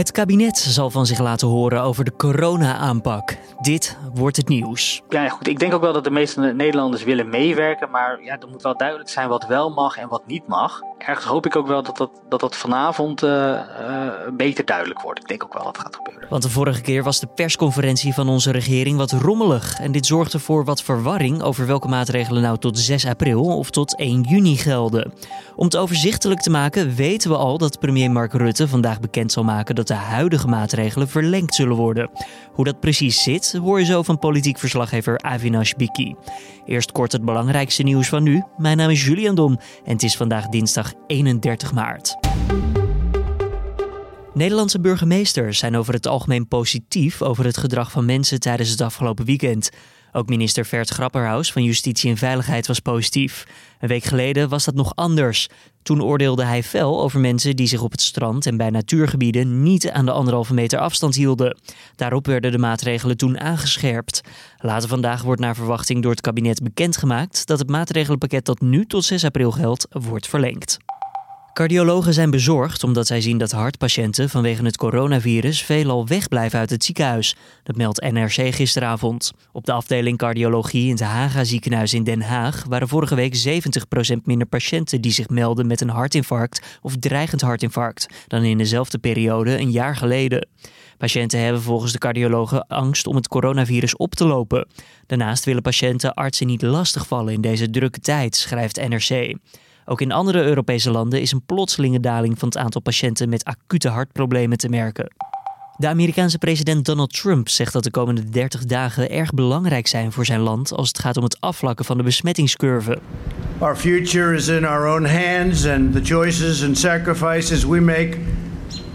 Het kabinet zal van zich laten horen over de corona-aanpak. Dit wordt het nieuws. Ja, goed. Ik denk ook wel dat de meeste Nederlanders willen meewerken. Maar ja, er moet wel duidelijk zijn wat wel mag en wat niet mag. Ergens hoop ik ook wel dat dat, dat, dat vanavond uh, uh, beter duidelijk wordt. Ik denk ook wel dat het gaat gebeuren. Want de vorige keer was de persconferentie van onze regering wat rommelig. En dit zorgde voor wat verwarring over welke maatregelen nou tot 6 april of tot 1 juni gelden. Om het overzichtelijk te maken weten we al dat premier Mark Rutte vandaag bekend zal maken dat de huidige maatregelen verlengd zullen worden. Hoe dat precies zit, hoor je zo van politiek verslaggever Avinash Biki. Eerst kort het belangrijkste nieuws van nu. Mijn naam is Julian Dom en het is vandaag dinsdag 31 maart. Nederlandse burgemeesters zijn over het algemeen positief over het gedrag van mensen tijdens het afgelopen weekend. Ook minister Vert Grapperhaus van Justitie en Veiligheid was positief. Een week geleden was dat nog anders. Toen oordeelde hij fel over mensen die zich op het strand en bij natuurgebieden niet aan de anderhalve meter afstand hielden. Daarop werden de maatregelen toen aangescherpt. Later vandaag wordt naar verwachting door het kabinet bekendgemaakt dat het maatregelenpakket dat nu tot 6 april geldt, wordt verlengd. Cardiologen zijn bezorgd omdat zij zien dat hartpatiënten vanwege het coronavirus veelal wegblijven uit het ziekenhuis. Dat meldt NRC gisteravond. Op de afdeling cardiologie in het Haga ziekenhuis in Den Haag waren vorige week 70% minder patiënten die zich melden met een hartinfarct of dreigend hartinfarct dan in dezelfde periode een jaar geleden. Patiënten hebben volgens de cardiologen angst om het coronavirus op te lopen. Daarnaast willen patiënten artsen niet lastigvallen in deze drukke tijd, schrijft NRC. Ook in andere Europese landen is een plotselinge daling van het aantal patiënten met acute hartproblemen te merken. De Amerikaanse president Donald Trump zegt dat de komende 30 dagen erg belangrijk zijn voor zijn land als het gaat om het afvlakken van de besmettingscurve. Our future is in our own hands and the choices and sacrifices we make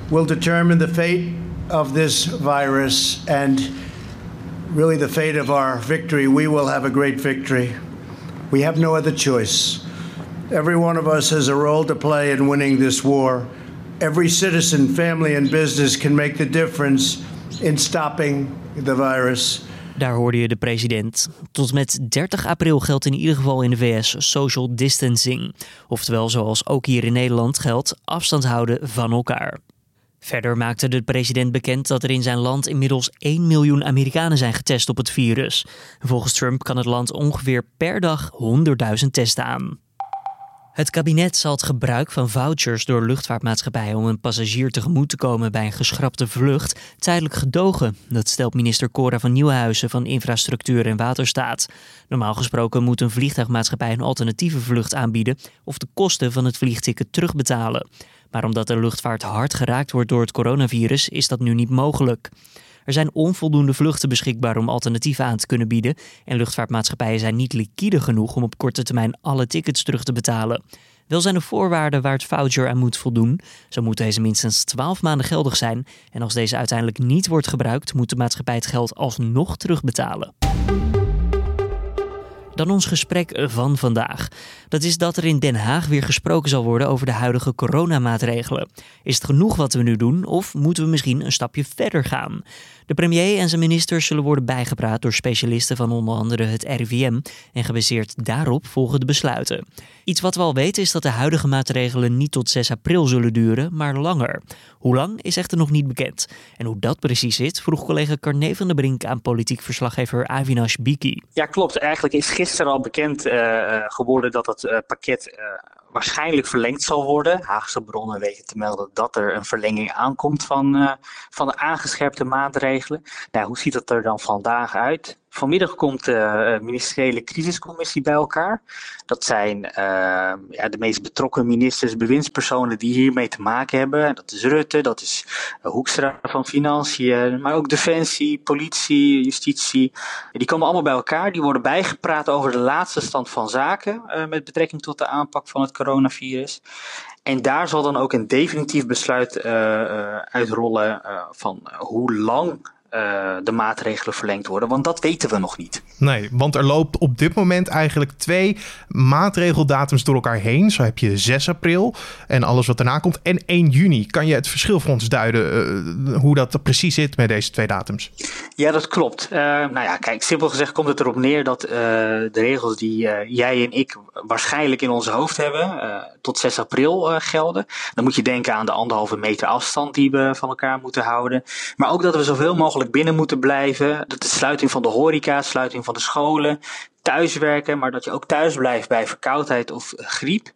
will determine the fate of this virus and really the fate of our victory. We will have a great victory. We have no other choice. Every one of us has a role to play in winning this war. Every citizen, family, and business can make the difference in stopping the virus. Daar hoorde je de president. Tot met 30 april geldt in ieder geval in de VS social distancing. Oftewel, zoals ook hier in Nederland geldt, afstand houden van elkaar. Verder maakte de president bekend dat er in zijn land inmiddels 1 miljoen Amerikanen zijn getest op het virus. Volgens Trump kan het land ongeveer per dag 100.000 testen aan. Het kabinet zal het gebruik van vouchers door luchtvaartmaatschappijen om een passagier tegemoet te komen bij een geschrapte vlucht tijdelijk gedogen. Dat stelt minister Cora van Nieuwenhuizen van Infrastructuur en Waterstaat. Normaal gesproken moet een vliegtuigmaatschappij een alternatieve vlucht aanbieden of de kosten van het vliegticket terugbetalen. Maar omdat de luchtvaart hard geraakt wordt door het coronavirus, is dat nu niet mogelijk. Er zijn onvoldoende vluchten beschikbaar om alternatieven aan te kunnen bieden. En luchtvaartmaatschappijen zijn niet liquide genoeg om op korte termijn alle tickets terug te betalen. Wel zijn er voorwaarden waar het voucher aan moet voldoen. Zo moet deze minstens 12 maanden geldig zijn. En als deze uiteindelijk niet wordt gebruikt, moet de maatschappij het geld alsnog terugbetalen. Dan ons gesprek van vandaag. Dat is dat er in Den Haag weer gesproken zal worden over de huidige coronamaatregelen. Is het genoeg wat we nu doen of moeten we misschien een stapje verder gaan? De premier en zijn ministers zullen worden bijgepraat door specialisten van onder andere het RIVM en gebaseerd daarop volgen de besluiten. Iets wat we al weten is dat de huidige maatregelen niet tot 6 april zullen duren, maar langer. Hoe lang is echter nog niet bekend. En hoe dat precies zit, vroeg collega Carne van der Brink aan politiek verslaggever Avinash Biki. Ja, klopt. Eigenlijk is gisteren al bekend uh, geworden dat het uh, pakket waarschijnlijk verlengd zal worden. Haagse bronnen weten te melden dat er een verlenging aankomt van, uh, van de aangescherpte maatregelen. Nou, hoe ziet dat er dan vandaag uit? Vanmiddag komt de uh, ministeriële crisiscommissie bij elkaar. Dat zijn uh, ja, de meest betrokken ministers, bewindspersonen die hiermee te maken hebben. Dat is Rutte, dat is uh, Hoekstra van Financiën, maar ook Defensie, Politie, Justitie. Die komen allemaal bij elkaar. Die worden bijgepraat over de laatste stand van zaken met betrekking tot de aanpak van het coronavirus. En daar zal dan ook een definitief besluit uitrollen van hoe lang uh, de maatregelen verlengd worden? Want dat weten we nog niet. Nee, want er loopt op dit moment eigenlijk twee maatregeldatums door elkaar heen. Zo heb je 6 april en alles wat daarna komt en 1 juni. Kan je het verschil voor ons duiden uh, hoe dat precies zit met deze twee datums? Ja, dat klopt. Uh, nou ja, kijk, simpel gezegd komt het erop neer dat de regels die jij en ik waarschijnlijk in ons hoofd hebben tot 6 april gelden. Dan moet je denken aan de anderhalve meter afstand die we van elkaar moeten houden. Maar ook dat we zoveel mogelijk binnen moeten blijven. Dat de sluiting van de horeca, sluiting van de scholen, thuiswerken, maar dat je ook thuis blijft bij verkoudheid of griep.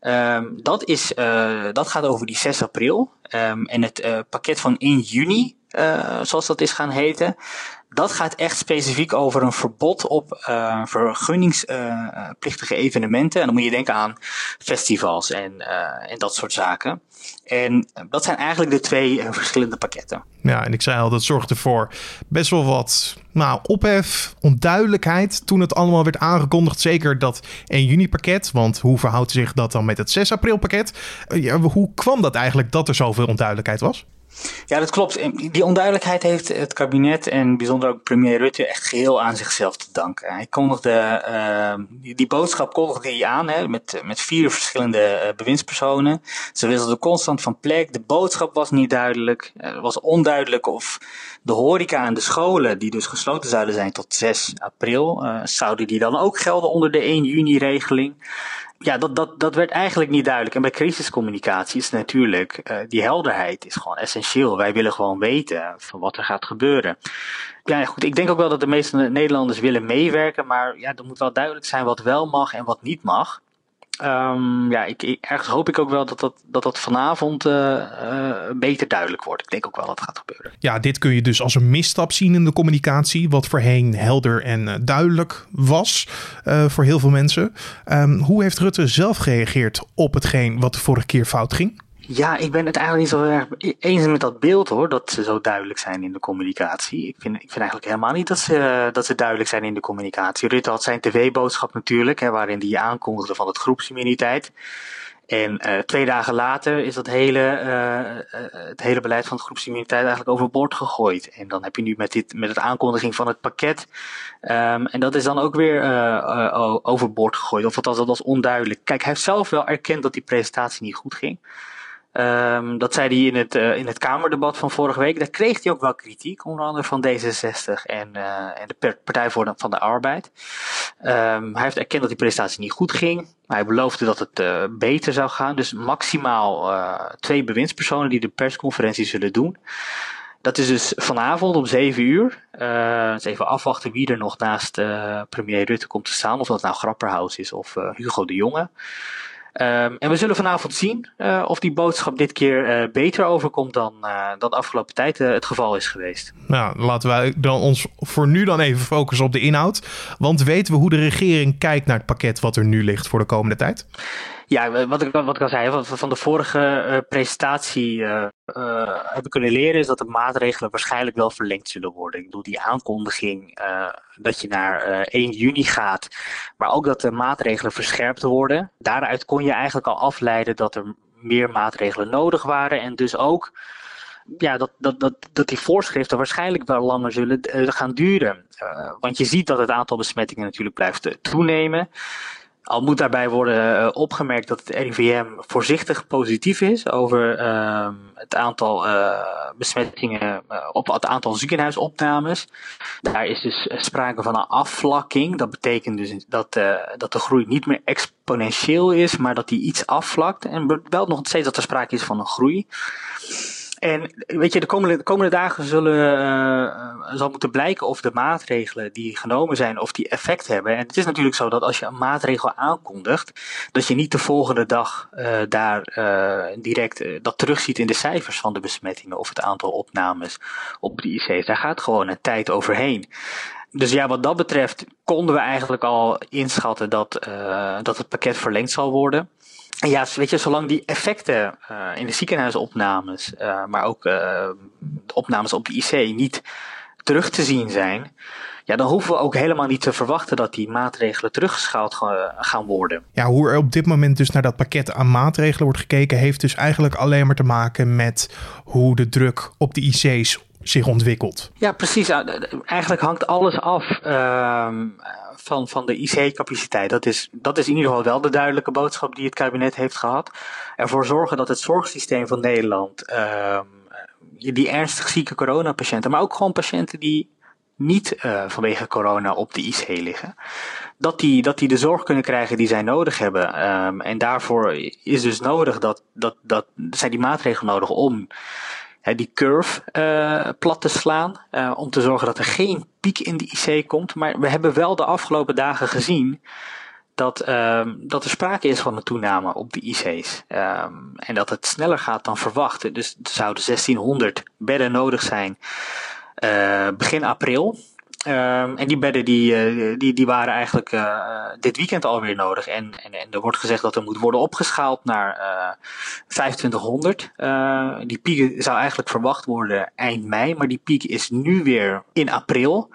Um, dat, is, uh, dat gaat over die 6 april. Um, en het uh, pakket van 1 juni, uh, zoals dat is gaan heten, dat gaat echt specifiek over een verbod op uh, vergunningsplichtige uh, evenementen. En dan moet je denken aan festivals en, en dat soort zaken. En dat zijn eigenlijk de twee verschillende pakketten. Ja, en ik zei al, dat zorgde voor best wel wat nou, ophef, onduidelijkheid toen het allemaal werd aangekondigd. Zeker dat 1 juni pakket, want hoe verhoudt zich dat dan met het 6 april pakket? hoe kwam dat eigenlijk dat er zoveel onduidelijkheid was? Ja, dat klopt. Die onduidelijkheid heeft het kabinet en bijzonder ook premier Rutte echt geheel aan zichzelf te danken. Hij kondigde, uh, die, boodschap kondigde aan hè, met, met vier verschillende uh, bewindspersonen. Ze wisselden constant van plek. De boodschap was niet duidelijk. Het was onduidelijk of de horeca en de scholen, die dus gesloten zouden zijn tot 6 april, uh, zouden die dan ook gelden onder de 1 juni regeling ja, dat, dat, dat werd eigenlijk niet duidelijk. En bij crisiscommunicatie is natuurlijk, uh, die helderheid is gewoon essentieel. Wij willen gewoon weten van wat er gaat gebeuren. Ja, goed, ik denk ook wel dat de meeste Nederlanders willen meewerken, maar ja, er moet wel duidelijk zijn wat wel mag en wat niet mag. Um, ja, ik, ik, ergens hoop ik ook wel dat dat, dat, dat vanavond uh, uh, beter duidelijk wordt. Ik denk ook wel dat het gaat gebeuren. Ja, dit kun je dus als een misstap zien in de communicatie, wat voorheen helder en uh, duidelijk was voor heel veel mensen. Um, hoe heeft Rutte zelf gereageerd op hetgeen wat de vorige keer fout ging? Ja, ik ben het eigenlijk niet zo erg eens met dat beeld hoor, dat ze zo duidelijk zijn in de communicatie. Ik vind, ik vind eigenlijk helemaal niet dat ze, dat ze duidelijk zijn in de communicatie. Rutte had zijn tv-boodschap natuurlijk, hè, waarin hij aankondigde van het groepsimmuniteit. En uh, twee dagen later is dat hele, uh, het hele beleid van het groepsimmuniteit eigenlijk overboord gegooid. En dan heb je nu met, dit, met het aankondiging van het pakket. Um, en dat is dan ook weer overboord gegooid. Of althans, dat was onduidelijk. Kijk, hij heeft zelf wel erkend dat die presentatie niet goed ging. Um, dat zei hij in het, uh, in het Kamerdebat van vorige week. Daar kreeg hij ook wel kritiek, onder andere van D66 en, uh, en de Partij voor van de Arbeid. Um, hij heeft erkend dat die presentatie niet goed ging. Hij beloofde dat het uh, beter zou gaan. Dus maximaal twee bewindspersonen die de persconferentie zullen doen. Dat is dus vanavond om 7 uur. Uh, dus even afwachten wie er nog naast premier Rutte komt te staan. Of dat nou Grapperhaus is of Hugo de Jonge. Um, en we zullen vanavond zien uh, of die boodschap dit keer uh, beter overkomt dan, uh, dan afgelopen tijd het geval is geweest. Nou, laten wij dan ons voor nu dan even focussen op de inhoud. Want weten we hoe de regering kijkt naar het pakket wat er nu ligt voor de komende tijd? Ja, wat ik, wat ik al zei, van, van de vorige uh, presentatie uh, hebben kunnen leren, is dat de maatregelen waarschijnlijk wel verlengd zullen worden. Ik bedoel, die aankondiging dat je naar 1 juni gaat, maar ook dat de maatregelen verscherpt worden. Daaruit kon je eigenlijk al afleiden dat er meer maatregelen nodig waren en dus ook ja, dat, dat, dat, dat die voorschriften waarschijnlijk wel langer zullen gaan duren. want je ziet dat het aantal besmettingen natuurlijk blijft toenemen. Al moet daarbij worden uh, opgemerkt dat het RIVM voorzichtig positief is over uh, het aantal uh, besmettingen, op het aantal ziekenhuisopnames. Daar is dus sprake van een afvlakking. Dat betekent dus dat, dat de groei niet meer exponentieel is, maar dat die iets afvlakt. En wel nog steeds dat er sprake is van een groei. En weet je, de komende, de komende dagen zullen, uh, zal moeten blijken of de maatregelen die genomen zijn, of die effect hebben. En het is natuurlijk zo dat als je een maatregel aankondigt, dat je niet de volgende dag uh, daar uh, direct dat terugziet in de cijfers van de besmettingen of het aantal opnames op de IC's. Daar gaat gewoon een tijd overheen. Dus ja, wat dat betreft konden we eigenlijk al inschatten dat, dat het pakket verlengd zal worden. Ja, weet je, zolang die effecten uh, in de ziekenhuisopnames, uh, maar ook de opnames op de IC niet terug te zien zijn, ja, dan hoeven we ook helemaal niet te verwachten dat die maatregelen teruggeschaald gaan worden. Ja, hoe er op dit moment dus naar dat pakket aan maatregelen wordt gekeken, heeft dus eigenlijk alleen maar te maken met hoe de druk op de IC's zich ontwikkelt. Ja, precies. Eigenlijk hangt alles af ehm, van, van de IC-capaciteit. Dat is, dat is in ieder geval wel de duidelijke boodschap die het kabinet heeft gehad. Ervoor zorgen dat het zorgsysteem van Nederland, ehm, die ernstig zieke coronapatiënten, maar ook gewoon patiënten die niet uh, vanwege corona op de IC liggen, dat die, dat die de zorg kunnen krijgen die zij nodig hebben. Um, en daarvoor is dus nodig dat, dat, dat zijn die maatregelen nodig om die curve uh, plat te slaan. Uh, om te zorgen dat er geen piek in de IC komt. Maar we hebben wel de afgelopen dagen gezien dat, uh, dat er sprake is van een toename op de IC's. Um, en dat het sneller gaat dan verwacht. Dus er zouden 1600 bedden nodig zijn begin april. Um, en die bedden die, uh, die, die waren eigenlijk uh, dit weekend alweer nodig. En, en, en er wordt gezegd dat er moet worden opgeschaald naar uh, 2500. die piek zou eigenlijk verwacht worden eind mei, maar die piek is nu weer in april.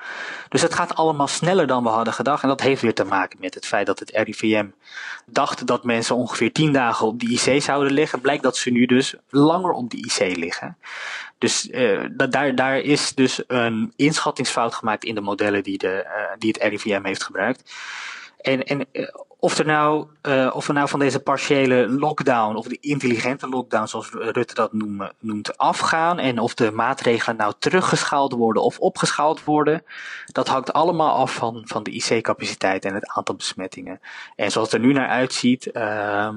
Dus het gaat allemaal sneller dan we hadden gedacht. En dat heeft weer te maken met het feit dat het RIVM dacht dat mensen ongeveer 10 dagen op de IC zouden liggen. Blijkt dat ze nu dus langer op de IC liggen. Dus uh, daar, daar is dus een inschattingsfout gemaakt in de modellen die, de, uh, die het RIVM heeft gebruikt. En, en uh, of, er nou, of we nou van deze partiële lockdown, of de intelligente lockdown, zoals Rutte dat noemen, noemt, afgaan. En of de maatregelen nou teruggeschaald worden of opgeschaald worden. Dat hangt allemaal af van, van de IC-capaciteit en het aantal besmettingen. En zoals het er nu naar uitziet. Uh,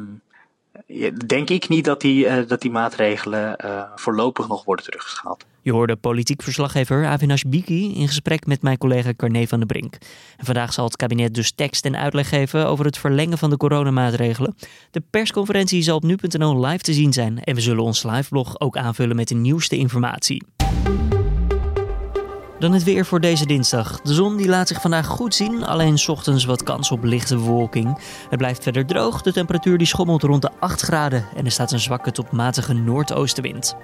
denk ik niet dat die, uh, dat die maatregelen uh, voorlopig nog worden teruggeschaald. Je hoorde politiek verslaggever Avinash Biki in gesprek met mijn collega Carne van der Brink. En vandaag zal het kabinet dus tekst en uitleg geven over het verlengen van de coronamaatregelen. De persconferentie zal op nu.nl live te zien zijn en we zullen ons liveblog ook aanvullen met de nieuwste informatie. Dan het weer voor deze dinsdag. De zon die laat zich vandaag goed zien, alleen ochtends wat kans op lichte bewolking. Het blijft verder droog, de temperatuur die schommelt rond de 8 graden en er staat een zwakke tot matige noordoostenwind.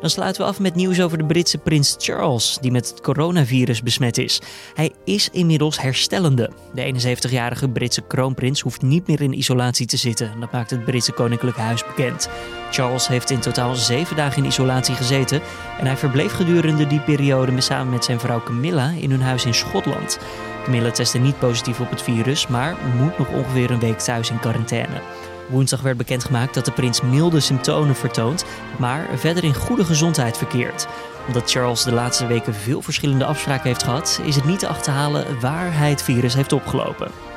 Dan sluiten we af met nieuws over de Britse prins Charles, die met het coronavirus besmet is. Hij is inmiddels herstellende. De 71-jarige Britse kroonprins hoeft niet meer in isolatie te zitten. Dat maakt het Britse Koninklijk Huis bekend. Charles heeft in totaal zeven dagen in isolatie gezeten en hij verbleef gedurende die periode samen met zijn vrouw Camilla in hun huis in Schotland. Camilla testte niet positief op het virus, maar moet nog ongeveer een week thuis in quarantaine. Woensdag werd bekendgemaakt dat de prins milde symptomen vertoont, maar verder in goede gezondheid verkeert. Omdat Charles de laatste weken veel verschillende afspraken heeft gehad, is het niet te achterhalen waar hij het virus heeft opgelopen.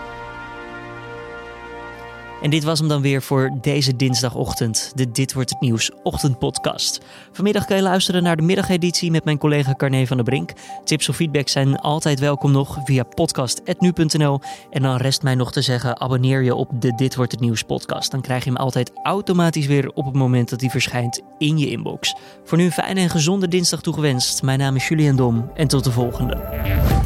En dit was hem dan weer voor deze dinsdagochtend, de Dit Wordt Het Nieuws ochtendpodcast. Vanmiddag kan je luisteren naar de middageditie met mijn collega Carne van der Brink. Tips of feedback zijn altijd welkom nog via podcast.nu.nl. En dan rest mij nog te zeggen, abonneer je op de Dit Wordt Het Nieuws podcast. Dan krijg je hem altijd automatisch weer op het moment dat hij verschijnt in je inbox. Voor nu een fijne en gezonde dinsdag toegewenst. Mijn naam is Julian Dom en tot de volgende.